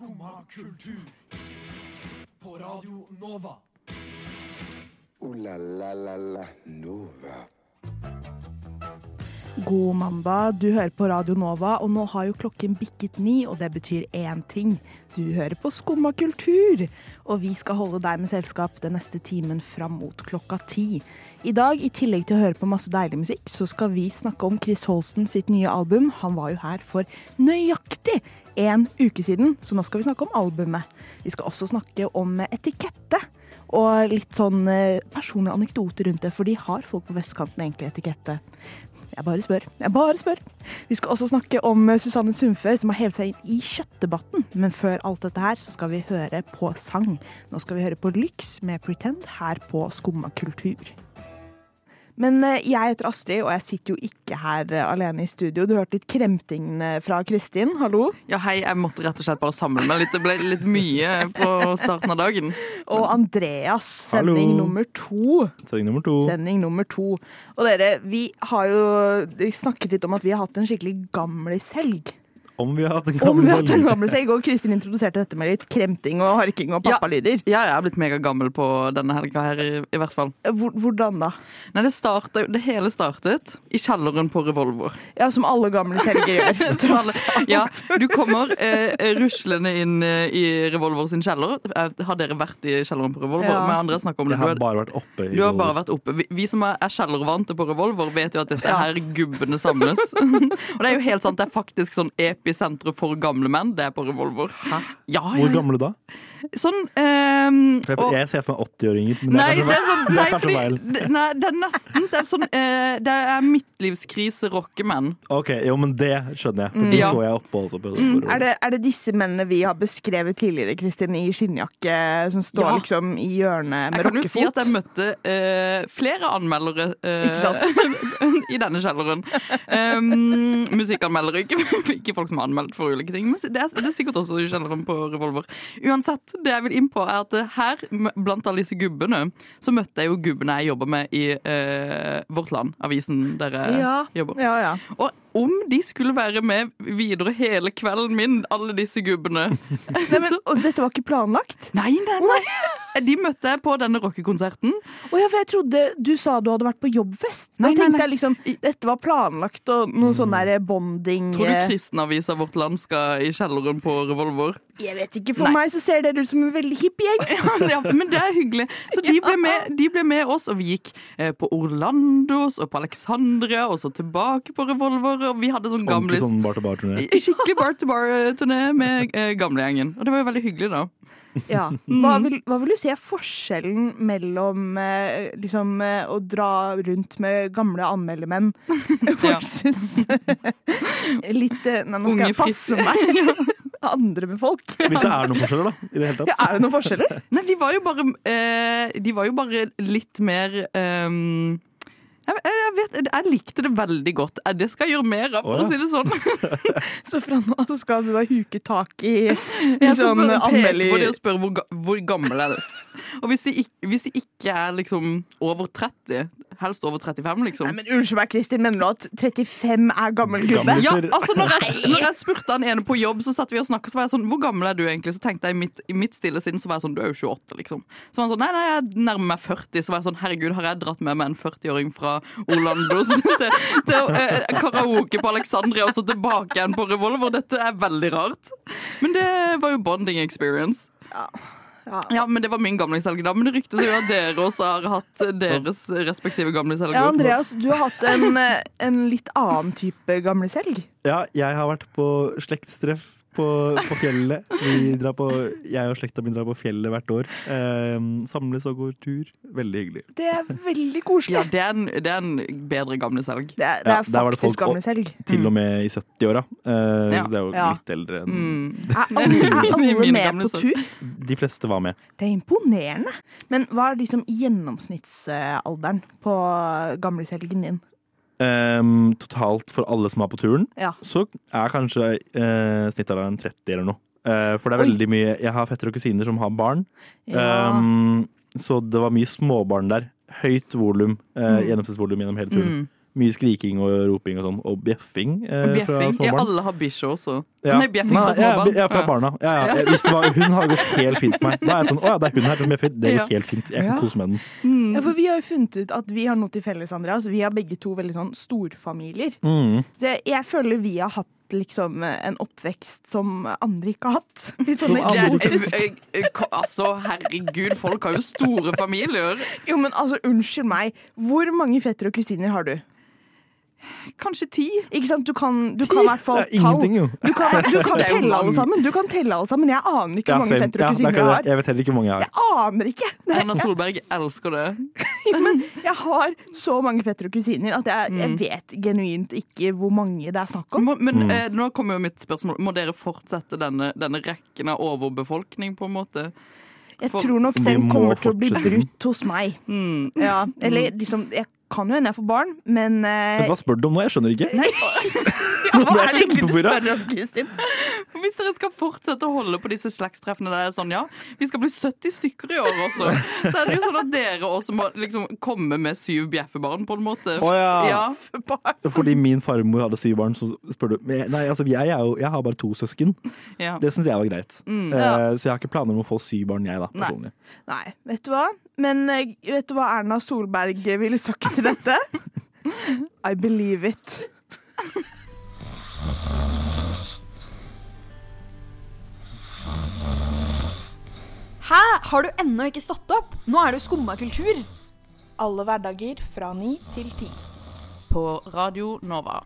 Skumma kultur. På Radio Nova. O-la-la-la-la Nova. God mandag, du hører på Radio Nova, og nå har jo klokken bikket ni, og det betyr én ting. Du hører på Skumma kultur, og vi skal holde deg med selskap den neste timen fram mot klokka ti. I dag, i tillegg til å høre på masse deilig musikk, så skal vi snakke om Chris Holsten sitt nye album. Han var jo her for nøyaktig en uke siden, så nå skal vi snakke om albumet. Vi skal også snakke om etikette. Og litt sånn eh, personlige anekdoter rundt det, for de har folk på vestkanten egentlig etikette. Jeg bare spør. Jeg bare spør. Vi skal også snakke om eh, Susanne Sundfør, som har hevet seg inn i kjøttdebatten. Men før alt dette her, så skal vi høre på sang. Nå skal vi høre på Lyx med Pretend her på Skumma kultur. Men eh, jeg heter Astrid, og jeg sitter jo ikke her eh, alene i studio. Du hørte litt kremting fra Kristin. Hallo. Ja, hei, jeg måtte rett og slett bare samle meg litt. Det ble litt mye på starten av dagen. Og Andreas, Hallo. sending nummer to. Sending nummer to. Sending nummer to. Og dere, vi har jo snakket litt om at vi har hatt en skikkelig gamlishelg. Om vi har hatt en Om gammel har hatt en selger. gamlishelg, og Kristin introduserte dette med litt kremting og harking og pappalyder. Ja, jeg er blitt megagammel på denne helga her, i, i hvert fall. Hvor- Hvordan da? Nei, det, startet, det hele startet i kjelleren på Revolver. Ja, som alle gamle selgere gjør. Tross alle- alt. Ja, du kommer eh, ruslende inn eh, i Revolver sin kjeller. Eh, Har dere vært i kjelleren på Revolver? Ja. Med andre snakker om det. Jeg har har, bare vært oppe. du har bare vært oppe. Vi, vi som er, er kjellervante på Revolver, vet jo at dette Ja. er her gubbene samles. Og det er jo helt sant, det er faktisk sånn episenteret for gamle menn. Det er på Revolver. Ja, ja, Hvor gamle da? Sånn um, og- jeg ser for meg 80-åringer. Men Nei, det det er sånn, nei, det er kanskje fordi, feil. nei, det er nesten Det er, sånn, uh, det er midtlivskrise-rockemenn. Ok, jo, men det skjønner jeg. For de Ja. så jeg oppe også. På, Mm, Er det, er det disse mennene vi har beskrevet tidligere, Kristin, i skinnjakke, som står Ja. liksom i hjørnet med rockefot? Jeg kan jo si at jeg møtte uh, flere anmeldere uh, Ikke sant? i denne kjelleren. Um, musikkanmeldere, ikke, ikke folk som har anmeldt for ulike ting. Men det er, det er sikkert også i kjelleren på Revolver. Uansett, det jeg vil inn på er at her, blant alle disse gubbene, så møtte jeg jo gubbene jeg jobber med i eh, Vårt Land, avisen der jeg Ja. jobber. Ja, ja. Og om de skulle være med videre hele kvelden min, alle disse gubbene Nei, men, og dette var ikke planlagt? Nei, nei, nei. De møtte jeg på denne rockekonserten. Å ja, for jeg trodde du sa du hadde vært på jobbfest. Da Nei, nei, tenkte nei. jeg liksom dette var planlagt og noe sånn der bonding Tror du eh, kristenavisa Vårt Land skal i kjelleren på Revolver? Jeg vet ikke, for meg så ser dere ut som en veldig hipp gjeng. ja, men det er hyggelig. Så de ble med, de ble med oss, og vi gikk eh, på Orlandos og på Alexandria, og så tilbake på Revolver, og vi hadde sånn Ordentlig sånn bar-to-bar-turné. Skikkelig bar-to-bar-turné med eh, gamlegjengen. Og det var jo veldig hyggelig, da. Ja. Hva, vil, hva vil du si er forskjellen mellom eh, liksom, eh, å dra rundt med gamle anmeldermenn versus litt eh, Nei, nå skal Unge, jeg passe meg. Andre med folk. Hvis det er noen forskjeller, da. I det hele Ja, er det noen forskjeller? Nei, de var jo bare eh, De var jo bare litt mer ehm, jeg, jeg, vet, jeg likte det veldig godt. Eh, Det skal jeg gjøre mer av, for Å, å si det sånn. Så fra nå av skal du da huke tak i, i sånn de og spørre hvor, hvor gammel er du. Og hvis de, ikke, hvis de ikke er liksom over 30, helst over 35, liksom Nei, men Unnskyld meg, Kristin, mener du at 35 er gammel gubbe? Ja, altså når jeg, når jeg spurte han ene på jobb, så satt vi og snakket, så var jeg sånn Hvor gammel er du egentlig? Så tenkte jeg i mitt, i mitt stille sinn, så var jeg sånn Du er jo 28, liksom. Så var han sånn Nei, nei, jeg nærmer meg 40. Så var jeg sånn Herregud, har jeg dratt med meg en 40-åring fra Orlando til, til eh, karaoke på Alexandria og så tilbake igjen på Revolver? Dette er veldig rart. Men det var jo bonding experience. Ja. Ja, men det var min gamlingshelg da. Men det ryktes jo at dere også har hatt deres respektive gamlingshelger. Ja, Andreas, du har hatt en, eh, en litt annen type gamlingshelg. Ja, jeg har vært på slektstreff på, på fjellet. Vi drar på, jeg og slekta mi drar på fjellet hvert år. Eh, samles og går tur. Veldig hyggelig. Det er veldig koselig. Ja, det er en, det er en bedre gamleselg. Det er, det Ja, er der var det folk- gamleselg. Til og med i 70-åra. Eh, Ja. Så det er jo Ja. litt eldre enn Mm. Er alle, er alle med på tur? De fleste var med. Det er imponerende. Men hva er liksom gjennomsnittsalderen på gamleselgen din? Ehm, totalt for alle som er på turen, Ja. så er kanskje uh, snittalderen 30 eller noe. Uh, for det er Oi. veldig mye Jeg har fettere og kusiner som har barn. Ja. um, så det var mye småbarn der. Høyt volum, uh, Mm. gjennomsnittsvolum gjennom hele turen. Mm. Mye skriking og roping og sånn, og bjeffing eh, fra småbarn. Ja, alle har bikkje også. Ja. Nei, bjeffing fra småbarn. Ja, fra barna. Ja, ja. Hvis det var hun, har gått helt fint for meg. Da er jeg sånn, å ja, det er hun her som bjeffer. Det går Ja. helt fint. Jeg Ja. kan kose med den. Ja, for vi har jo funnet ut at vi har noe til felles, Andreas. Vi har begge to veldig sånn storfamilier. Mm. Så jeg, jeg føler vi har hatt liksom en oppvekst som andre ikke har hatt. Litt sånn eksotisk. Jeg- jeg- jeg- Altså, herregud, folk har jo store familier. Jo, men altså, unnskyld meg. Hvor mange fettere og kusiner har du? Kanskje ti. Ikke sant? Du kan, du kan i hvert fall ingenting, jo. Du kan, du kan telle alle sammen. Du kan telle alle sammen. Jeg aner ikke Ja, hvor mange same. fettere Ja, og er kusiner jeg har. Jeg vet heller ikke hvor mange jeg har. Jeg aner ikke. Det er, Erna Solberg elsker det. men jeg har så mange fettere og kusiner at jeg, jeg vet genuint ikke hvor mange det er snakk om. Må, men Mm. eh, nå kommer jo mitt spørsmål. Må dere fortsette denne, denne rekken av overbefolkning, på en måte? Jeg tror nok den kommer til å bli brutt hos meg. Mm. Ja, eller liksom Jeg kan jo hende jeg får barn, men eh, hva spør du om nå? Jeg skjønner ikke. ja, hva er det egentlig du spør om, Kristin? Hvis dere skal fortsette å holde på disse slektstreffene der er sånn, ja, vi skal bli 70 stykker i år også, så er det jo sånn at dere også må liksom komme med syv bjeffebarn, på en måte. Oh, ja. ja. Fordi min farmor hadde syv barn, så spør du Nei, altså, jeg, er jo, jeg har bare to søsken. ja. Det syns jeg var greit. Mm. Eh, så jeg har ikke planer om å få syv barn, jeg, da. Personlig. Nei, vet du hva? Men eh, vet du hva Erna Solberg ville sagt til dette? I believe it. Hæ? Har du ennå ikke stått opp? Nå er det jo skumma kultur. Alle hverdager fra ni til ti. På Radio Nova.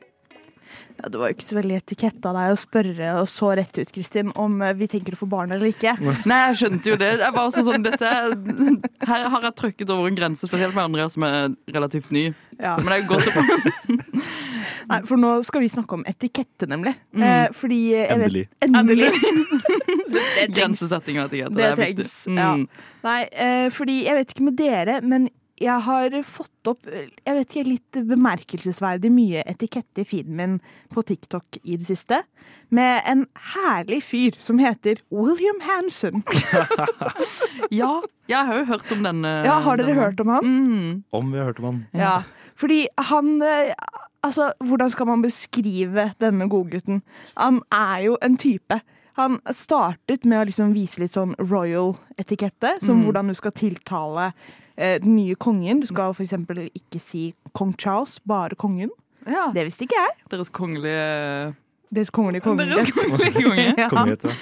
Ja, det var jo ikke så veldig etikett av deg å spørre og så rett ut, Kristin, om eh, vi tenker å få barn eller ikke. Nei, jeg skjønte jo det. Jeg var også sånn, dette, er- her har jeg trykket over en grense, spesielt med Andrea som er relativt ny. Ja. Men det er godt å Nei, for nå skal vi snakke om etikette, nemlig. Eh, fordi eh, jeg Endelig. Vet, endelig. det trengs. Grensesetting og etikette. Det er viktig. Mm. Ja. Mm. Nei, eh, fordi jeg vet ikke med dere, men jeg har fått opp eh, jeg vet ikke, litt bemerkelsesverdig mye etikette i feeden min på TikTok i det siste. Med en herlig fyr som heter William Hanson. Ja, jeg har jo hørt om denne. Ja, Har dere denne. hørt om han? Mm. Om vi har hørt om han. Ja. Fordi han eh, Altså, hvordan skal man beskrive denne godgutten? Han er jo en type. Han startet med å liksom vise litt sånn royal etikette, som hvordan du skal tiltale eh, den nye kongen. Du skal for eksempel ikke si kong Charles, bare kongen. Ja. Det visste ikke jeg. Deres kongelige Deres kongelige konge. Deres kongelige konge. Ja.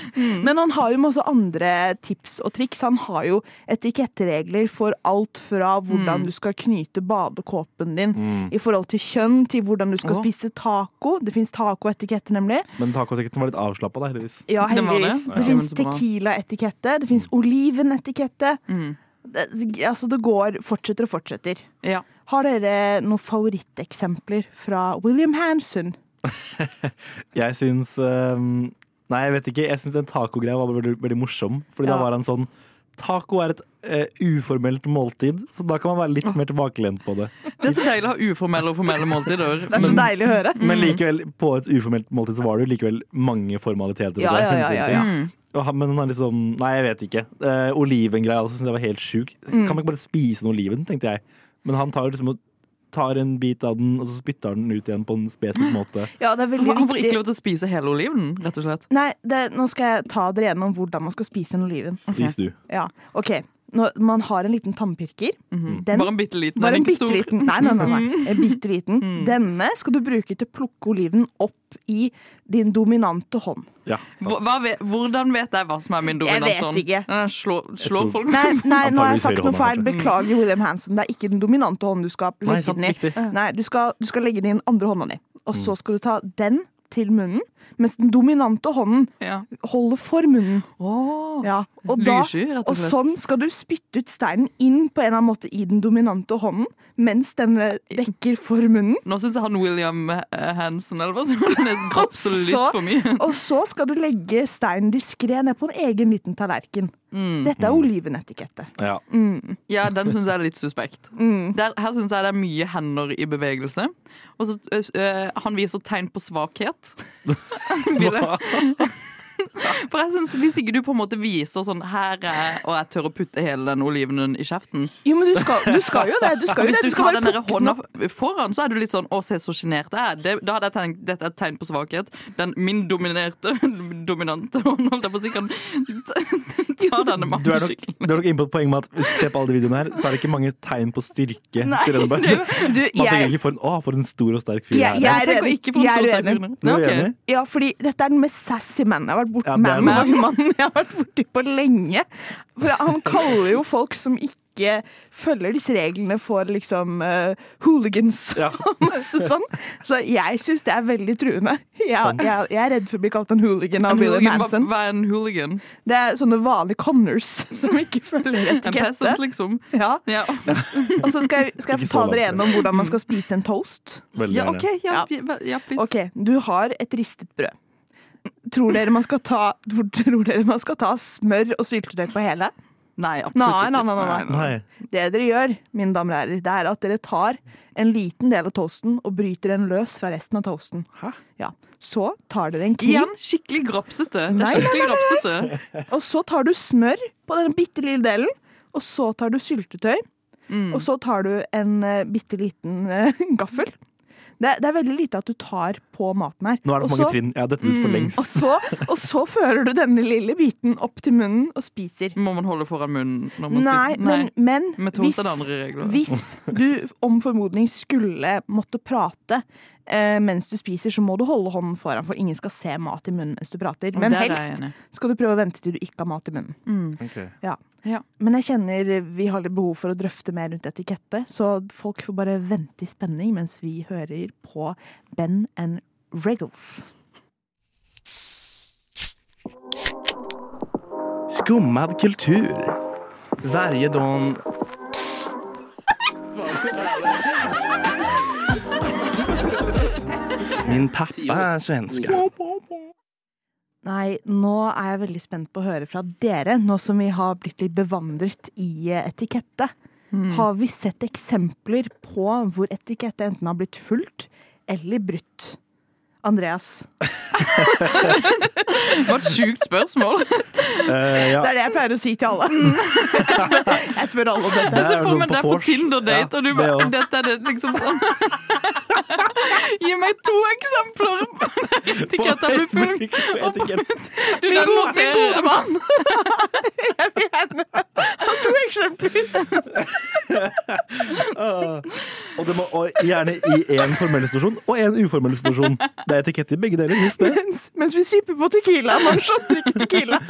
Men han har jo masse andre tips og triks. Han har jo etiketteregler for alt fra hvordan du skal knyte badekåpen din i forhold til kjønn, til hvordan du skal oh. spise taco. Det fins tacoetikette, nemlig. Men tacoetiketten var litt avslappa, da, heldigvis. Ja, Det var det. Det, Ja, fins tequila-etikette, det fins olivenetikette. Mm. Det, altså, det går fortsetter og fortsetter. Ja. Har dere noen favoritteksempler fra William Hanson? Jeg syns um, Nei, jeg vet ikke. Jeg syns den tacogreia var veldig, veldig morsom. Fordi Ja. da var han sånn Taco er et uh, uformelt måltid, så da kan man være litt mer tilbakelent på det. Det er så deilig å ha uformelle og formelle måltider. Det er så deilig å høre. Men likevel, på et uformelt måltid så var det jo likevel mange formaliteter. Ja, ja, ja, ja, ja. Mm. Men han er liksom Nei, jeg vet ikke. Eh, Olivengreia også syns jeg var helt sjuk. Mm. Kan man ikke bare spise en oliven, tenkte jeg. Men han tar jo liksom og tar en bit av den, og så spytter den ut igjen på en spesifikk måte. Ja, det er veldig Han får viktig. ikke lov til å spise hele oliven, rett og slett. Nei, det, nå skal jeg ta dere gjennom hvordan man skal spise en oliven. Vis du. Ja, ok. Når man har en liten tannpirker. Mhm. Den- Bare en bitte liten, Bare en bitte stor. liten. Nei, nei, nei. nei. En bitte liten. Mm. Denne skal du bruke til å plukke oliven opp i din dominante hånd. Ja. Hva, hva vet, hvordan vet jeg hva som er min dominante hånd? Jeg vet hånd? ikke. Slår, tror- folk Nei, nei, nå har jeg sagt noe feil. Beklager, William Hansen. Det er ikke den dominante hånden du skal Nei, legge sant, den i. Nei, du skal, du skal legge den i den andre hånda di. Og Mm. så skal du ta den til munnen, mens den dominante hånden Ja. holder for munnen. Åh, Ja. Og, da, Lyssky, rett og slett. og sånn skal du spytte ut steinen inn på en eller annen måte i den dominante hånden, mens den eh, dekker for munnen. Nå syns jeg han William eh, Hansen eller hva som er absolutt så- for mye. Og så skal du legge steinen diskré ned på en egen liten tallerken. Mm. Dette er olivenetikette. Ja. Mm. Ja, den syns jeg er litt suspekt. Mm. Der, her syns jeg det er mye hender i bevegelse. Og så øh, Han viser tegn på svakhet. For jeg synes Hvis ikke du på en måte viser sånn Her er Og jeg tør å putte hele den olivenen i kjeften. Jo, men du skal, du skal jo det. Du skal jo Hvis det. du skal tar den der hånda foran, så er du litt sånn Å, se så sjenert jeg er. Det, da hadde jeg tenkt dette er et tegn på svakhet. Den min dominerte dominante hånd, holdt jeg på å si, kan ta denne Du er nok, skikkelig. du er nok inne på et poeng med at hvis du ser på alle de videoene her, så er det ikke mange tegn på styrke. Nei, til denne bare. Du, Man tenker jeg, ikke for en, å, for en stor og sterk fyr Jeg- jeg, her er. jeg- Jeg Jeg er uenig. fyr. Du er okay. uenig? ja, fordi dette er den mest sassy mannen jeg har vært borti Ja, man, man, man, jeg har vært borti på lenge. For han kaller jo folk som ikke følger disse reglene for liksom uh, hooligans Ja. og masse sånn. Så jeg syns det er veldig truende. Jeg, jeg, jeg er redd for å bli kalt en hooligan av En William hva, Hansen. hva er en hooligan? Det er sånne vanlige conners som ikke følger En etikette. peasant, liksom? Ja. Ja, Og så skal jeg, skal jeg ta dere gjennom hvordan man skal spise en toast. Veldig ja okay, Ja, Ja. ja, please. Ok, Du har et ristet brød. Tror dere man skal ta, tror dere man skal ta smør og syltetøy på hele? Nei, absolutt Nei, nei, nei. Det dere gjør, mine damer og herrer, det er at dere tar en liten del av toasten og bryter den løs fra resten av toasten. Hæ? Ja. Så tar dere en kniv, Igjen skikkelig grapsete. Skikkelig grapsete. og så tar du smør på den bitte lille delen. Og så tar du syltetøy, Mm. og så tar du en uh, bitte liten uh, gaffel. Det, det er veldig lite at du tar på maten her. Nå er det for mange trinn. Jeg har dette ut for Mm. lengst. Og så, og så fører du denne lille biten opp til munnen og spiser. Må man holde foran munnen når man Nei, spiser? men, men hvis, hvis du om formodning skulle måtte prate mens du spiser, så må du holde hånden foran, for ingen skal se mat i munnen mens du prater. Men helst skal du prøve å vente til du ikke har mat i munnen. Mm. Okay. Ja. Ja. Men jeg kjenner vi har litt behov for å drøfte mer rundt etikette, så folk får bare vente i spenning mens vi hører på Ben and Regals. Skummad kultur. Varje dag... Min pappa er svenske. Nei, nå er jeg veldig spent på å høre fra dere, nå som vi har blitt litt bevandret i etikette. Mm. Har vi sett eksempler på hvor etikette enten har blitt fulgt eller brutt? Andreas. Det var et sjukt spørsmål. Uh, ja. Det er det jeg pleier å si til alle. Jeg spør, jeg spør alle om Det dette. Jeg ser for meg deg på. Tinder-date, Ja, og du bare det Dette er det liksom sånn Gi meg to eksempler på etikett blir full. Du er god til gode mann! Jeg vil gjerne ha to eksempler. Og, det må, og gjerne i én formell situasjon og én uformell situasjon. Det er etikett i begge deler. Husk det. Mens, mens vi sipper på tequila. Man shotter ikke tequila.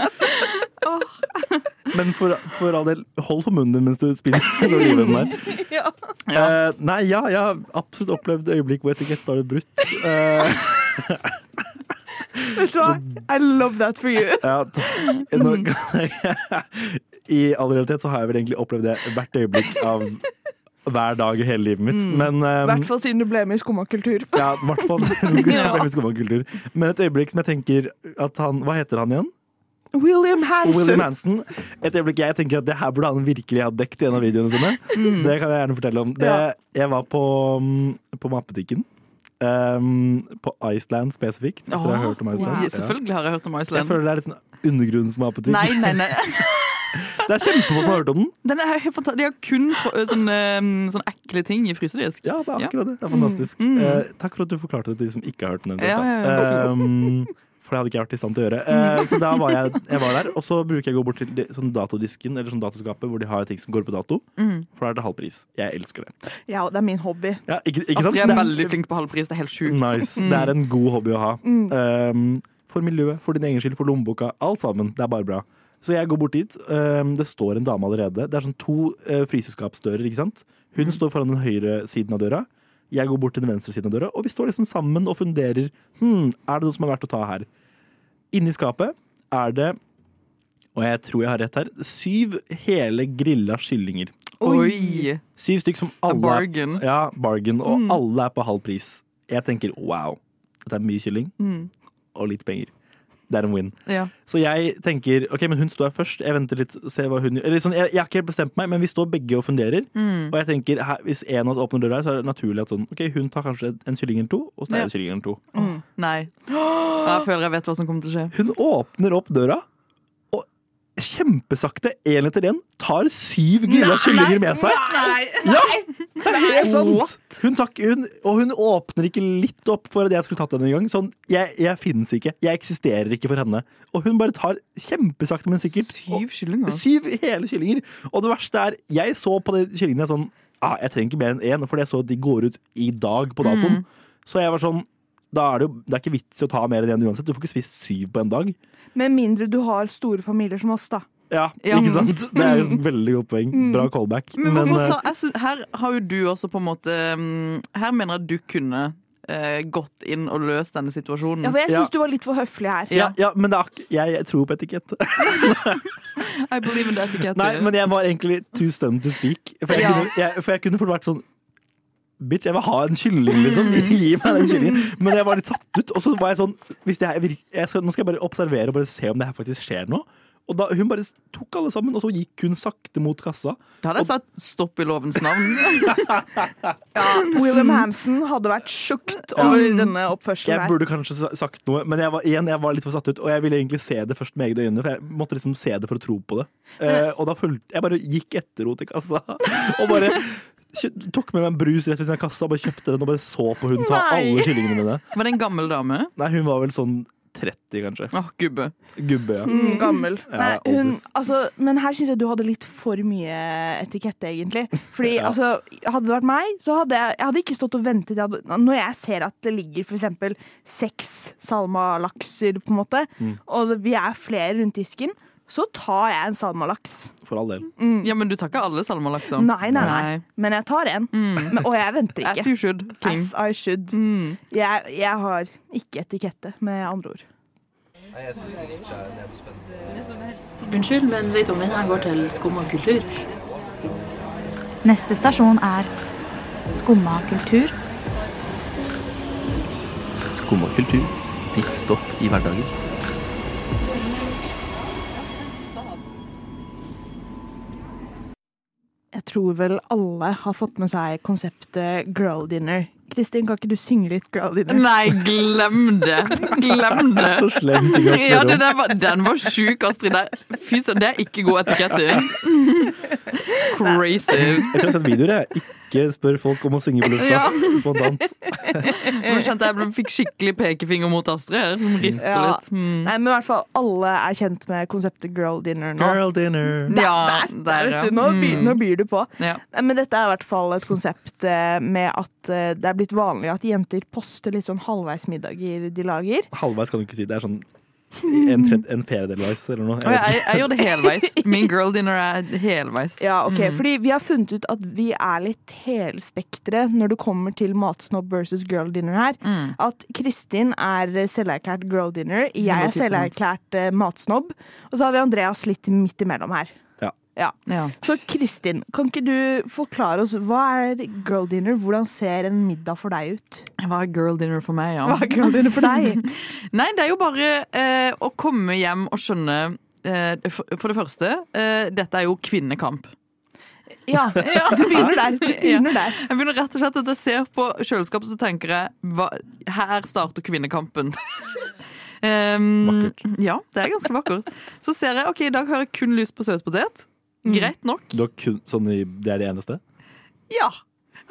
Men for, for all del, hold for munnen din mens du spiser oliven der. Ja. Uh, nei, ja, jeg har absolutt opplevd øyeblikk hvor etikett har det brutt. Eh, Vet du hva? I love that for you. ja, nå, I all realitet så har jeg vel egentlig opplevd det hvert øyeblikk av hver dag i hele livet mitt. I mm. um, hvert fall siden du ble med i Skumma kultur. Ja, i hvert fall. siden du ble med i kultur. Men et øyeblikk som jeg tenker at han Hva heter han igjen? William Hansen. William Hansen. Et øyeblikk jeg tenker at det her burde han virkelig ha dekket i en av videoene sine. Det kan jeg gjerne fortelle om. Det, Ja. Jeg var på, mm, på matbutikken. Um, på Iceland spesifikt, hvis dere har hørt om Iceland. Wow. Ja. Selvfølgelig har jeg hørt om Iceland. Jeg føler det er litt sånn undergrunnsmatbutikk. Nei, nei, nei. Det er kjempefå som har hørt om den. Den er helt De har kun sånne, um, sånne ekle ting i frysedisk. Ja, det er Ja. akkurat det. Det er fantastisk. Mm. Eh, takk for at du forklarte det til de som ikke har hørt den. Ja, ja, ja, Um, for det hadde ikke jeg vært i stand til å gjøre. Eh, så da var jeg, jeg var der, og så bruker jeg å gå bort til de- sånn datodisken eller sånn datoskapet, hvor de har ting som går på dato. Mm. For da er det halv pris. Jeg elsker det. Ja, og det er min hobby. Ja, ikke, ikke sant? Astrid er Det veldig flink på halvpris. Det er helt sjukt. Nice. Mm. Det er en god hobby å ha. Mm. Um, for miljøet, for din egen skyld, for lommeboka. Alt sammen. Det er bare bra. Så jeg går bort dit. Um, det står en dame allerede. Det er sånn to uh, fryseskapsdører, ikke sant. Hun står foran den høyre siden av døra. Jeg går bort til den venstre siden av døra, og vi står liksom sammen og funderer. Hm, er det noe som er verdt å ta her? Inni skapet er det, og jeg tror jeg har rett her, syv hele grilla kyllinger. Oi! Syv stykk som A alle er ja, bargain, og Mm. alle er på halv pris. Jeg tenker wow, dette er mye kylling Mm. og litt penger. Det er en win. Ja. Så jeg tenker ok, men hun står her først. Jeg venter litt, ser hva hun gjør. Eller sånn, jeg, jeg har ikke helt bestemt meg, men vi står begge og funderer. Mm. Og jeg tenker, her, Hvis en av oss åpner døra, så er det naturlig at sånn, ok, hun tar kanskje en kylling eller to, og så tar jeg en kylling eller to. Nei. Jeg føler jeg vet hva som kommer til å skje. Hun åpner opp døra, kjempesakte, én etter én, tar syv grilla kyllinger med seg. Ja! Det er helt sant! Hun takk, hun, og hun åpner ikke litt opp for at jeg skulle tatt henne en gang. Sånn, jeg, jeg finnes ikke. Jeg eksisterer ikke for henne. Og hun bare tar kjempesakte, men sikkert. Syv kyllinger. Syv hele kyllinger. Og det verste er, jeg så på de kyllingene sånn ah, Jeg trenger ikke mer enn én, fordi jeg så at de går ut i dag på datoen. Så jeg var sånn da er det, jo, det er ikke vits i å ta mer enn én uansett. Du får ikke spist syv på en dag. Med mindre du har store familier som oss, da. Ja, Ja. ikke sant? Det er jo et veldig godt poeng. Bra callback. Men hvorfor eh, sa jeg synes, Her har jo du også på en måte mm, Her mener jeg at du kunne eh, gått inn og løst denne situasjonen. Ja, for jeg Ja. du var litt for høflig her. ja, ja, men det er, ak- jeg, jeg tror på etikett. I believe in the etiquette. Nei, men jeg var egentlig too stunned to speak. For jeg, Ja. kunne, jeg, for jeg kunne fort vært sånn Bitch, jeg vil ha en kylling, liksom. Gi meg den kyllingen. Men jeg var litt satt ut. Og så var jeg sånn hvis det her, virk- jeg skal, Nå skal jeg bare observere og bare se om det her faktisk skjer noe. Og da, Hun bare tok alle sammen, og så gikk hun sakte mot kassa. Da hadde jeg sagt stopp i lovens navn. William Hansen hadde vært sjukt over denne oppførselen Jeg burde kanskje sagt noe, men jeg var, igjen, jeg var litt for satt ut. Og jeg ville egentlig se det først med egne øyne, for jeg måtte liksom se det for å tro på det. Eh, og da fulgte Jeg bare gikk etter henne til kassa og bare tok med meg en brus rett ved siden av kassa og bare kjøpte den og bare så på hun ta Nei. alle kyllingene mine. Var det en gammel dame? Nei, hun var vel sånn 30, kanskje. Åh, gubbe. Gubbe, ja. Mm, gammel. Ja, Nei, hun, altså, men her syns jeg du hadde litt for mye etikette, egentlig. Fordi Ja. altså, Hadde det vært meg, så hadde jeg, jeg hadde ikke stått og ventet. Jeg hadde, når jeg ser at det ligger eksempel seks salmalakser, på en måte, Mm. og vi er flere rundt disken, så tar jeg en salmalaks. For all del. Ja, men du tar ikke alle salmalakser? Nei, nei, nei. Men jeg tar en. Mm. Men, og jeg venter As ikke. you should, king. As I should. Mm. Jeg, jeg har ikke etikette, med andre ord. Unnskyld, men litt du om min her går til skumma kultur? Neste stasjon er Skumma kultur. Skumma kultur. Ditt stopp i hverdagen. Jeg tror vel alle har fått med seg konseptet girl dinner. Kristin, kan ikke du synge litt girl dinner? Nei, glem det! Glem det! Så slem ting å Ja, spørre det der var, den var sjuk, Astrid. Der. Fy søren, det er ikke god etikette. Crazy. Jeg tror jeg har sett videoer. Jeg ikke spør folk om å synge på lufta. Ja. Spontant. Nå kjente jeg fikk skikkelig pekefinger mot Astrid her, Hun rister Ja. litt. Mm. Nei, men i hvert fall alle er kjent med konseptet girl dinner nå. Girl dinner. Ja, Der, der, der, ja. du, nå, byr, Mm. nå byr du på. Ja. Men dette er i hvert fall et konsept eh, med at det er blitt vanlig at jenter poster litt sånn halvveis middager de lager. Halvveis kan du ikke si. Det er sånn en, tredje, en fjerdedelsveis eller noe. Jeg jeg, jeg gjør det helveis. Min girl dinner er helveis. Ja, ok, Mm. Fordi vi har funnet ut at vi er litt helspektre når det kommer til matsnobb versus girl dinner her. Mm. At Kristin er selverklært girl dinner, jeg er 110%. selverklært eh, matsnobb. Og så har vi Andreas litt midt imellom her. Ja. Ja. Så Kristin, kan ikke du forklare oss hva er girl dinner? Hvordan ser en middag for deg ut? Hva er girl dinner for meg, ja? Hva er girl dinner for deg? Nei, det er jo bare eh, å komme hjem og skjønne eh, for, for det første, eh, dette er jo kvinnekamp. Ja, du begynner der. Du begynner der. Jeg begynner rett og slett at jeg ser på kjøleskapet så tenker jeg hva, her starter kvinnekampen. Um, Vakkert. Ja, det er ganske vakkert. Så ser jeg ok, i dag har jeg kun lyst på søtpotet. Greit nok. Kun, sånn det er det eneste? Ja.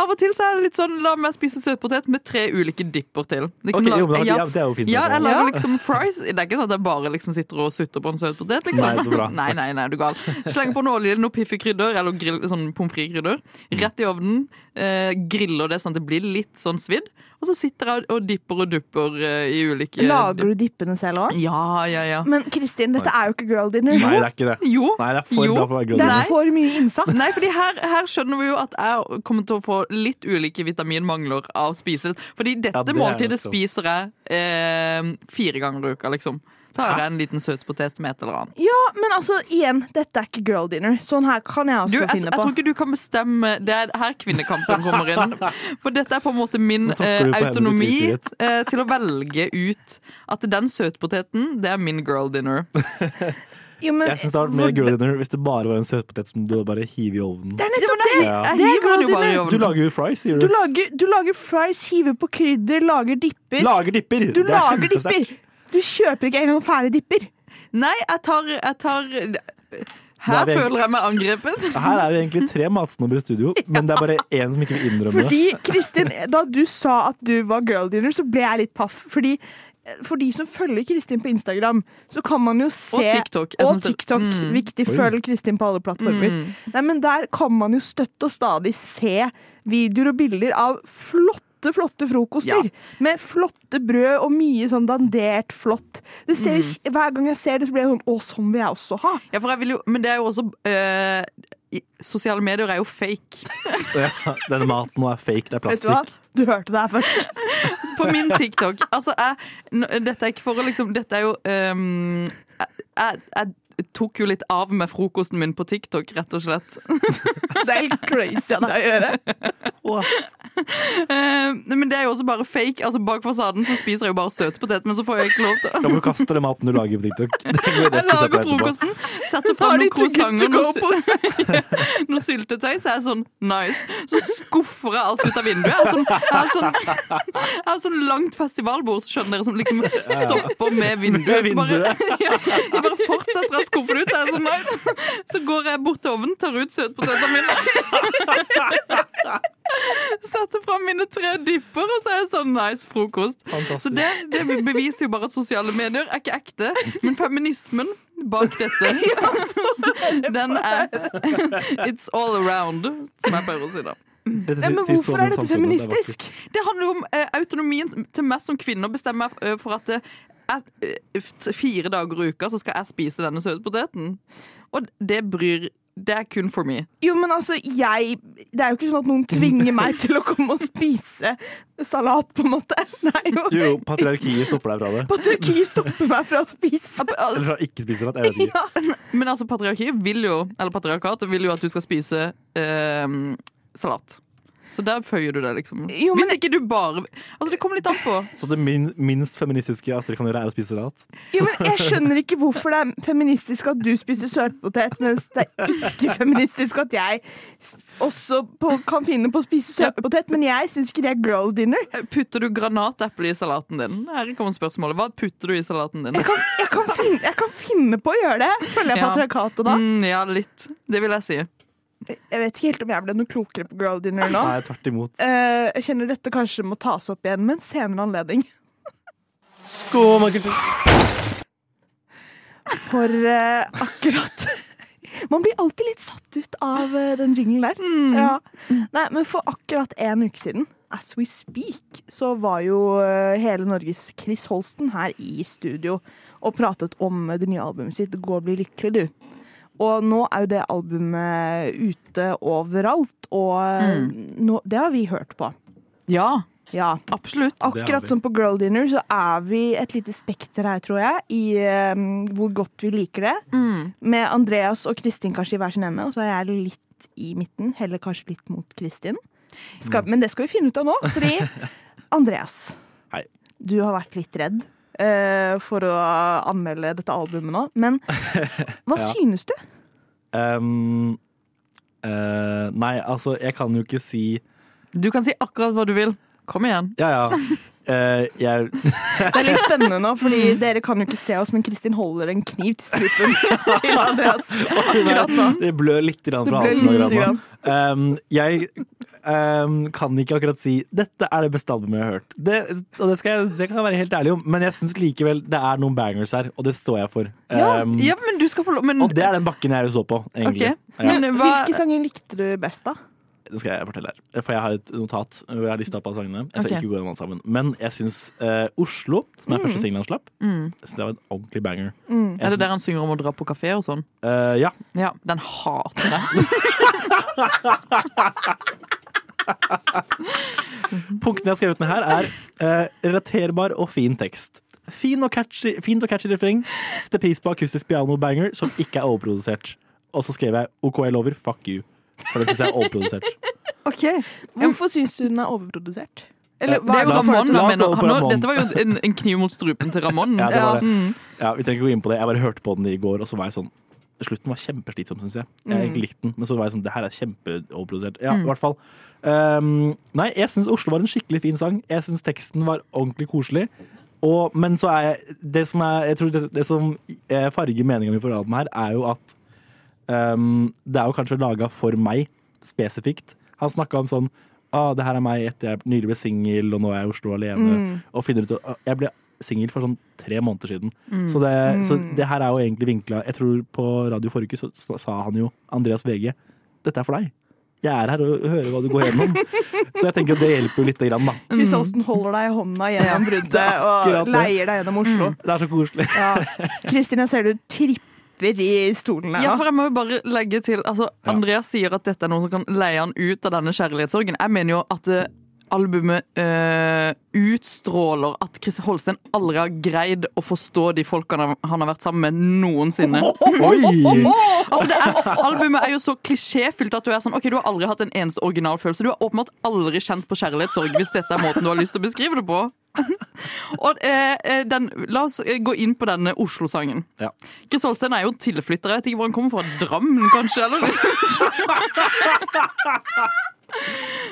Av og til så er det litt sånn la meg spise søtpotet med tre ulike dipper til. Liksom, Ok, jo, men, ja, ja, det er jo fint. ja, altså. lager liksom fries. Det er ikke sånn at jeg bare liksom sitter og sutter på en søtpotet. Liksom. Nei, så bra. nei, nei, nei, du gal. Slenger på noe olje, noe Piffi-krydder eller grill, sånn pommes frites-krydder. Rett i ovnen. Eh, griller det sånn at det blir litt sånn svidd. Og så sitter jeg og dipper og dupper eh, i ulike Lager du dippene selv òg? Ja, ja, ja. Men Kristin, dette er jo ikke girl dinner. Nei, det er ikke det. Jo. Nei, det er for Jo, bra for å være girl Det er for mye innsats. Nei, fordi her, her skjønner vi jo at jeg kommer til å få litt ulike vitaminmangler av å spise. Fordi dette Ja, det måltidet spiser jeg eh, fire ganger i uka, liksom. Har jeg en liten søtpotet med et eller annet. Ja, men altså, igjen, dette er ikke girl dinner. Sånn her kan jeg også du, jeg finne på. Jeg tror ikke du kan bestemme Det er her kvinnekampen kommer inn. For dette er på en måte min eh, autonomi eh, til å velge ut at den søtpoteten, det er min girl dinner. Jo, men, Jeg synes det hadde vært mer girl dinner hvis det bare var en søtpotet som du bare hiver i ovnen. det er nettopp det! Ja. Det er girl dinner. Du lager jo fries, sier Du du. lager, du lager fries, hiver på krydder, lager dipper. Lager dipper! Du er lager dipper! Du kjøper ikke engang ferdig dipper. Nei, jeg tar, jeg tar Her er føler jeg meg angrepet. Her er vi egentlig tre matsnobber i studio, men det er bare én som ikke vil innrømme det. Fordi, Kristin, da du sa at du var girl dinner, så ble jeg litt paff. Fordi for de som følger Kristin på Instagram, så kan man jo se Og TikTok. Og det- TikTok. Mm. Viktig. Oi. Følg Kristin på alle plattformer. Mm. Nei, men Der kan man jo støtt og stadig se videoer og bilder av flotte, flotte frokoster. Ja. Med flotte brød og mye sånn dandert flott. Det ser, Mm. Hver gang jeg ser det, så blir jeg sånn Å, sånn vil jeg også ha. Ja, for jeg vil jo, men det er jo også øh, i- Sosiale medier er jo fake. Ja, denne maten nå er fake, det er Vet du hva? Du hørte det her først. På min TikTok. Altså, jeg, dette er ikke for å liksom Dette er jo um, jeg, jeg, jeg tok jo litt av med frokosten min på TikTok, rett og slett. Det er helt crazy av deg å gjøre. Eh, men det er jo også bare fake. Altså Bak fasaden så spiser jeg jo bare søtpotet, men så får jeg ikke lov til Da må du kaste den maten du lager på TikTok. Jeg lager frokosten, setter de noen croissanter, og noe syltetøy, så er jeg sånn nice. Så skuffer jeg alt ut av vinduet. Jeg har sånn, jeg har sånn, jeg har sånn langt festivalbord, så skjønner dere, som liksom stopper med vinduet. Så bare, ja, så bare fortsetter å å skuffe ut. Så, er sånn nice. så går jeg bort til ovnen, tar ut søtpotetene mine. Setter fram mine tre dipper, og så er jeg sånn nice frokost. Så det, det beviser jo bare at sosiale medier er ikke ekte. Men feminismen bak dette, den er It's all around, som jeg pleier å si da. Ja, men hvorfor er dette samfunnet, det er feministisk? Det handler jo om eh, autonomien til meg som kvinne å bestemme eh, for at eh, jeg, eh, fire dager i uka så skal jeg spise denne søtpoteten. Og det bryr Det er kun for me. Jo, men altså, jeg Det er jo ikke sånn at noen tvinger meg til å komme og spise salat, på en måte. Er jo Jo, patriarkiet stopper deg fra det. Patriarkiet stopper meg fra å spise. Eller fra ikke spise salat. Jeg vet ikke. Ja. Men altså, patriarkiet vil jo Eller patriarkatet vil jo at du skal spise eh, salat. Så der føyer du det, liksom. Jo, men- Hvis ikke du bare Altså, det kommer litt an på. Så det min, minst feministiske Astrid kan gjøre, er å spise salat? Jo, men jeg skjønner ikke hvorfor det er feministisk at du spiser søtpotet, mens det er ikke feministisk at jeg også på, kan finne på å spise søtpotet. Men jeg syns ikke det er girl dinner. Putter du granateple i salaten din? Her kommer spørsmålet. Hva putter du i salaten din? Jeg kan, jeg kan, finne, jeg kan finne på å gjøre det. Følger jeg Ja. patriarkatet da? Mm, ja, litt. Det vil jeg si. Jeg vet ikke helt om jeg ble noe klokere på girl dinner nå. Nei, tvert imot. Eh, jeg kjenner dette kanskje må tas opp igjen med en senere anledning. Skåmakultur. For eh, akkurat Man blir alltid litt satt ut av eh, den jinglen der. Ja. Nei, men for akkurat en uke siden, as we speak, så var jo eh, hele Norges Chris Holsten her i studio og pratet om det nye albumet sitt 'Gå og bli lykkelig', du. Og nå er jo det albumet ute overalt, og mm. nå, det har vi hørt på. Ja, Ja. absolutt. Akkurat som på Girl Dinner så er vi et lite spekter her, tror jeg, i um, hvor godt vi liker det. Mm. Med Andreas og Kristin kanskje i hver sin ende, og så er jeg litt i midten. Heller kanskje litt mot Kristin. Skal, Men det skal vi finne ut av nå, fordi Andreas, Hei. du har vært litt redd for å anmelde dette albumet nå. Men hva Ja. synes du? Um, uh, nei, altså, jeg kan jo ikke si Du kan si akkurat hva du vil. Kom igjen. Ja, ja. Eh, jeg Det er litt spennende nå, fordi dere kan jo ikke se oss, men Kristin holder en kniv til strupen til Andreas akkurat nå. Det blør litt fra halsen. akkurat nå. Um, jeg um, kan ikke akkurat si 'dette er det beste albumet jeg har hørt'. Det, og det, skal jeg, det kan jeg være helt ærlig om, men jeg syns likevel det er noen bangers her, og det står jeg for. Um, Ja, men du skal få lov Men Og det er den bakken jeg så på, egentlig. Okay. Ja, Men hva Hvilke sanger likte du best, da? Det skal jeg fortelle her. For jeg har et notat hvor jeg har lista opp alle sangene. Jeg skal okay. ikke gå gjennom alle sammen. Men jeg syns uh, Oslo, som er første singelen han slapp, mm. jeg det var en ordentlig banger. Mm. Er det der han synger om å dra på kafé og sånn? eh, ja. Ja, den hater jeg. Punktene jeg har skrevet ned her, er uh, relaterbar og fin tekst. fin og catchy, fint og catchy refreng. Setter pris på akustisk piano-banger som ikke er overprodusert. Og så skrev jeg OK, jeg lover, fuck you. For det syns jeg er overprodusert. Ok. Hvorfor syns du den er overprodusert? Eller, hva Det er jo Ramon, La mener- han- Ramón. Dette var jo en, en kniv mot strupen til Ramón. Ja, det det. Mm. Ja, Vi trenger ikke gå inn på det. Jeg bare hørte på den i går, og så var jeg sånn Slutten var kjempeslitsom, syns jeg. Jeg likte egentlig den, men så var jeg sånn Det her er kjempeoverprodusert. Ja, i hvert fall. Um, nei, jeg syns Oslo var en skikkelig fin sang. Jeg syns teksten var ordentlig koselig. Og, men så er jeg Det som, er, jeg tror det, det som eh, farger meninga mi for albumet her, er jo at um, det er jo kanskje laga for meg spesifikt. Han snakka om sånn ah, det her er meg etter jeg nylig ble singel, og nå er jeg i Oslo alene. Og finner ut at Jeg ble singel for sånn tre måneder siden. Så, det, så det her er jo egentlig vinkla Jeg tror på radio forrige uke så sa- han jo, Andreas VG, dette er for deg. Jeg er her og hører hva du går gjennom. så jeg tenker at det hjelper jo lite grann, da. Chris Holsten holder deg i hånda gjennom bruddet og leier deg gjennom Oslo. Det er så koselig. Ja. Kristin, jeg ser du tripper i stolen her Ja, for jeg må jo bare legge til altså, Ja. Andreas sier at dette er noen som kan leie han ut av denne kjærlighetssorgen. Jeg mener jo at eh, albumet uh, utstråler at Chris Holsten aldri har greid å forstå de folkene han har vært sammen med noensinne. Altså, det er, albumet er jo så klisjéfylt at du er sånn Ok, du har aldri hatt en eneste originalfølelse. Du har åpenbart aldri kjent på kjærlighetssorg hvis dette er måten du har lyst til å beskrive det på. Og eh, eh, den, La oss eh, gå inn på denne Oslo-sangen. Ja. Chris Holsten er jo tilflytter. Jeg vet ikke hvor han kommer fra. Drammen, kanskje? Eller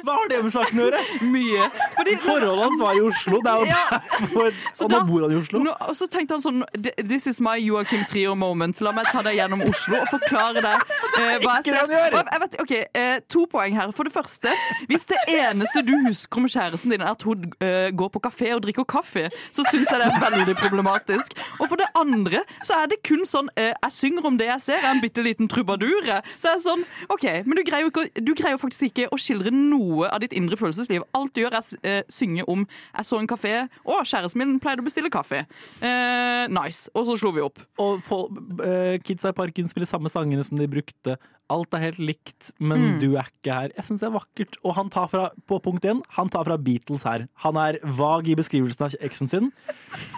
Hva har det med saken å gjøre? mye. Fordi Forholdet hans var i Oslo, det er jo derfor. Og nå bor han i Oslo. Nå, og så tenkte han sånn This is my Joachim Trier moment. La meg ta deg gjennom Oslo og forklare deg eh, hva jeg ser. Jeg vet, ok, eh, To poeng her. For det første, hvis det eneste du husker om kjæresten din, er at hun eh, går på kafé og drikker kaffe, så syns jeg det er veldig problematisk. Og for det andre så er det kun sånn eh, Jeg synger om det jeg ser, jeg er en bitte liten trubadur. Så jeg er sånn OK, men du greier jo ikke, du greier jo faktisk ikke å skildre noe av ditt indre følelsesliv. Alt du gjør, er eh, synge om 'jeg så en kafé', og kjæresten min pleide å bestille kaffe'. Eh, nice. Og så slo vi opp. Og folk, eh, kidsa i parken spiller samme sangene som de brukte. Alt er helt likt, men du er ikke her. Jeg syns det er vakkert. Og han tar fra, på punkt én, han tar fra Beatles her. Han er vag i beskrivelsen av eksen sin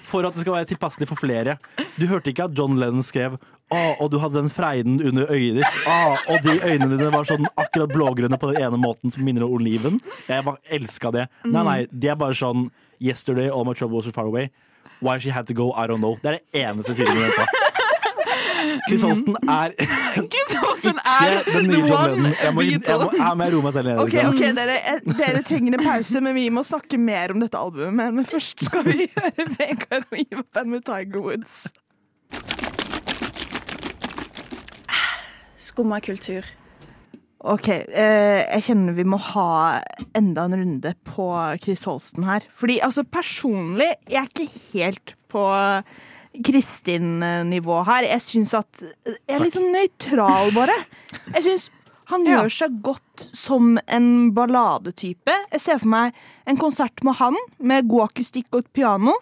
for at det skal være tilpasselig for flere. Du hørte ikke at John Lennon skrev å, og du hadde den freiden under øyet ditt. Å, og de øynene dine var sånn akkurat blågrønne på den ene måten som minner om oliven. Jeg bare elska det. Nei, nei, de er bare sånn Yesterday, all my trouble was so far away. Why she had to go, I don't know. Det er det eneste siden med dette. Chris Holsten er Chris Holsten er den nye John Lennon. Jeg må, jeg må, Beatle. må roe meg selv ned. Ok, okay, ok, dere, eh, dere trenger en pause, men vi må snakke mer om dette albumet. Men først skal vi høre Vegard og Ivar Band med Tiger Woods. Skumma kultur. Ok, eh, jeg kjenner vi må ha enda en runde på Chris Holsten her. Fordi altså personlig, jeg er ikke helt på Kristin-nivå her. Jeg syns at Jeg er litt sånn nøytral, bare. Jeg syns han Ja. gjør seg godt som en balladetype. Jeg ser for meg en konsert med han, med god akustikk og et piano.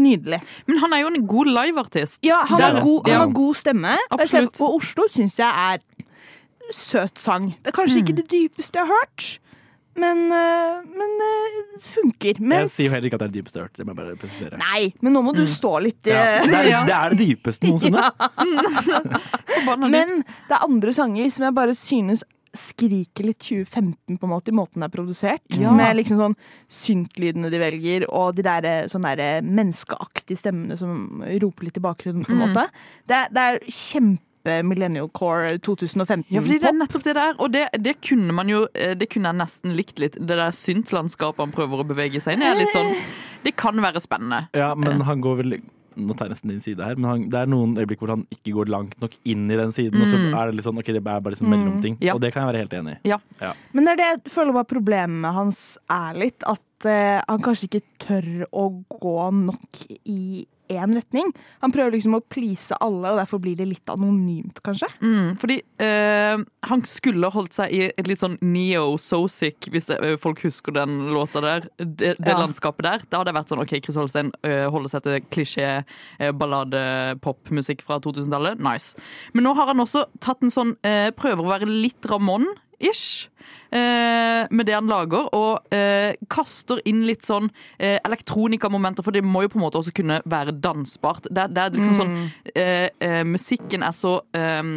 Nydelig. Men han er jo en god liveartist. Ja, han har god, han Ja. har god stemme. Absolutt. Og Oslo syns jeg er søt sang. Det er kanskje Mm. ikke det dypeste jeg har hørt, men, øh, men det funker. Mens... Jeg sier jo heller ikke at det er det dypeste jeg har hørt. Det må jeg bare presisere. nei, men nå må du stå litt Ja, øh, det, er, det er det dypeste noensinne. Men det er andre sanger som jeg bare synes skriker litt 2015 på en måte i måten det er produsert. Ja. Med liksom sånn syntlydene de velger, og de der sånn sånne der menneskeaktige stemmene som roper litt i bakgrunnen. på en måte. Det, er- det er kjempe Millennial Core 2015 Ja, fordi det er nettopp det der. Og det, det kunne man jo eh, Det kunne jeg nesten likt litt. Det der syntlandskapet han prøver å bevege seg inn i. litt sånn Det kan være spennende. Ja, men han går vel Nå tar jeg nesten din side her, men han, det er noen øyeblikk hvor han ikke går langt nok inn i den siden. Og så er det litt sånn, ok, det er bare liksom mellomting. Ja. Og det kan jeg være helt enig i. Ja. Men det er det jeg føler var problemet hans er litt. At eh, han kanskje ikke tør å gå nok i én retning. Han prøver liksom å please alle, og derfor blir det litt anonymt, kanskje. Mm, fordi uh, han skulle holdt seg i et litt sånn neo-so-sick, hvis det, eh, folk husker den låta der. Det, det Ja. landskapet der. Da hadde det vært sånn OK, Chris Holstein uh, holder seg til klisjé eh, ballade-popmusikk fra 2000-tallet. Nice. Men nå har han også tatt en sånn Prøver å være litt Ramón ish. Eh, med det han lager, og eh, kaster inn litt sånn eh, elektronikamomenter, for det må jo på en måte også kunne være dansbart. Det, det er liksom sånn eh, eh, Musikken er så eh,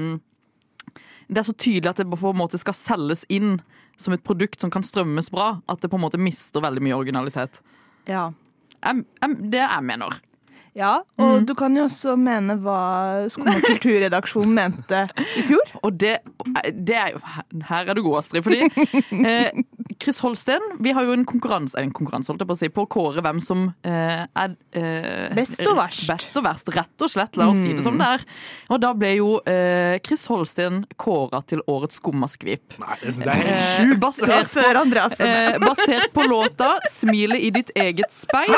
Det er så tydelig at det på en måte skal selges inn som et produkt som kan strømmes bra, at det på en måte mister veldig mye originalitet. Ja. Jeg, jeg, det jeg mener. Ja. Og du kan jo også mene hva Skumma kulturredaksjonen mente i fjor. Og det, det er jo Her er du god, Astrid. Fordi eh, Chris Holsten Vi har jo en konkurranse, en konkurranse holdt jeg på å si, på å kåre hvem som eh, er eh, Best og verst. Best og verst, Rett og slett. La oss si det som det er. Og da ble jo eh, Chris Holsten kåra til årets skummaskvip. Nei, det er helt Eh, sjukt. Basert, på, før Andreas eh, basert på låta 'Smilet i ditt eget speil'.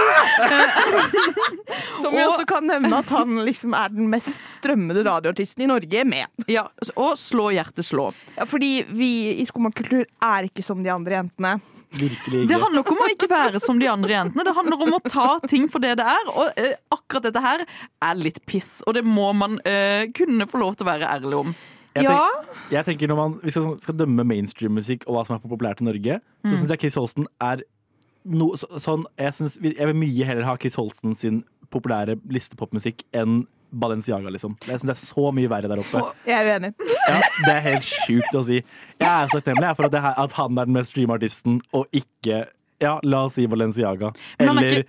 Som vi og- også kan nevne at han liksom er den mest strømmede radioartisten i Norge med. Ja, og 'Slå hjertet slå'. Ja, fordi vi i skummakultur er ikke som de andre jentene. Det handler ikke om å ikke være som de andre jentene. Det handler om å ta ting for det det er. Og eh, akkurat dette her er litt piss, og det må man eh, kunne få lov til å være ærlig om. Jeg, Ja. tenker, jeg tenker Når man vi skal, skal dømme mainstream-musikk og hva som er populært i Norge, så Mm. syns jeg Chris Holsten er no, så, sånn jeg, synes, jeg vil mye heller ha Chris Holsten sin populære listepopmusikk enn Balenciaga, liksom. Jeg synes det er så mye verre der oppe. Jeg er uenig. Ja, det er helt sjukt å si. Jeg er så takknemlig for at, det her, at han er den mest streama artisten, og ikke ja, la oss si Balenciaga. Er Eller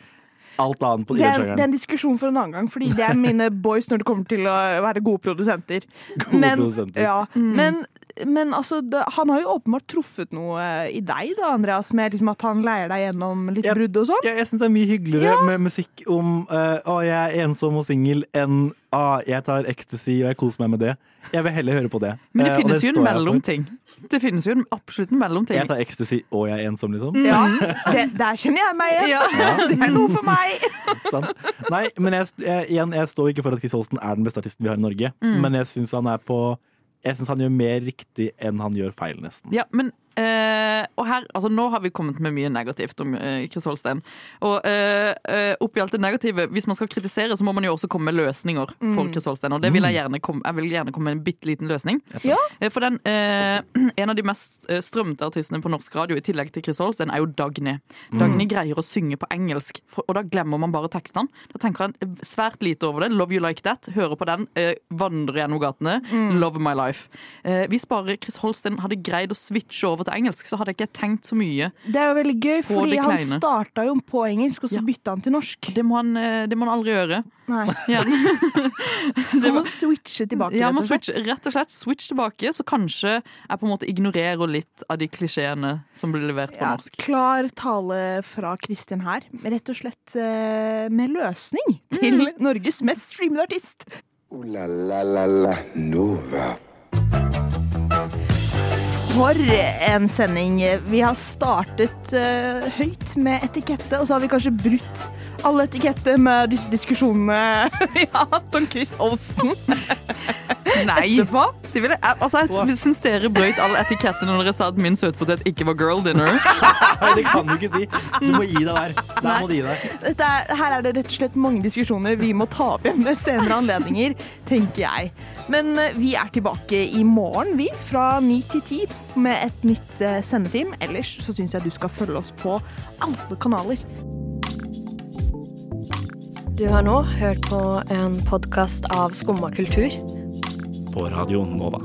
alt annet på Det den er, det er en diskusjon for en annen gang, fordi det er mine boys når det kommer til å være gode produsenter. Gode men, produsenter. Ja, men, men altså, det, han har jo åpenbart truffet noe i deg, da, Andreas, med liksom at han leier deg gjennom litt Ja. brudd og sånn. Jeg, jeg syns det er mye hyggeligere med musikk om uh, å, jeg er ensom og singel, enn å, jeg tar ecstasy og jeg koser meg med det. Jeg vil heller høre på det. Men det Eh, og finnes jo en jeg mellomting. Det finnes jo en, absolutt en mellomting. Jeg tar ecstasy og jeg er ensom, liksom. Ja, det, der kjenner jeg meg igjen. Ja. Det er noe for meg. Sant? Nei, men jeg, jeg, igjen, jeg står ikke for at Chris Holsten er den beste artisten vi har i Norge, Mm. men jeg syns han er på jeg synes han gjør mer riktig enn han gjør feil, nesten. Ja, men eh, og her, altså Nå har vi kommet med mye negativt om uh, Chris Holstein. Og uh, uh, oppi alt det negative, hvis man skal kritisere, så må man jo også komme med løsninger for Chris Holstein. Og det vil jeg gjerne komme, jeg vil gjerne komme med en bitte liten løsning. Ja. Eh, For den, eh, en av de mest eh, strømte artistene på norsk radio, i tillegg til Chris Holstein, er jo Dagny. Dagny greier å synge på engelsk, for, og da glemmer man bare tekstene. Da tenker han svært lite over det. Love You Like That. Hører på den, eh, vandrer gjennom gatene. Love My Life. Eh, hvis bare Chris Holstein hadde greid å switche over til engelsk, så hadde jeg ikke tenkt så mye. Det er jo veldig gøy, fordi han starta jo på engelsk, og så Ja. bytta han til norsk. Det må han, eh, det må han aldri gjøre. Nei. Han må switche tilbake, Ja, rett og slett. switch, rett og slett switch tilbake, så kanskje jeg på en måte ignorerer litt av de klisjeene som blir levert på Ja, norsk. klar tale fra Kristin her. Rett og slett eh, med løsning til Mm. Norges mest streamede artist. Uh, la la la la Nova. For en sending. Vi har startet uh, høyt med etikette, og så har vi kanskje brutt all etikette med disse diskusjonene vi har hatt om Chris Olsen. Nei! Etterpå. Det ville, altså, jeg syns dere brøyt all etikette når dere sa at min søtpotet ikke var girl dinner. Det kan du ikke si! Du må gi deg der. Der må du gi deg. Dette er, her er det rett og slett mange diskusjoner vi må ta opp igjen ved senere anledninger, tenker jeg. Men eh, vi er tilbake i morgen, vi, fra ni til ti, med et nytt eh, sendeteam. Ellers så syns jeg du skal følge oss på alle kanaler. Du har nå hørt på en podkast av Skumma kultur. På Radio Nova.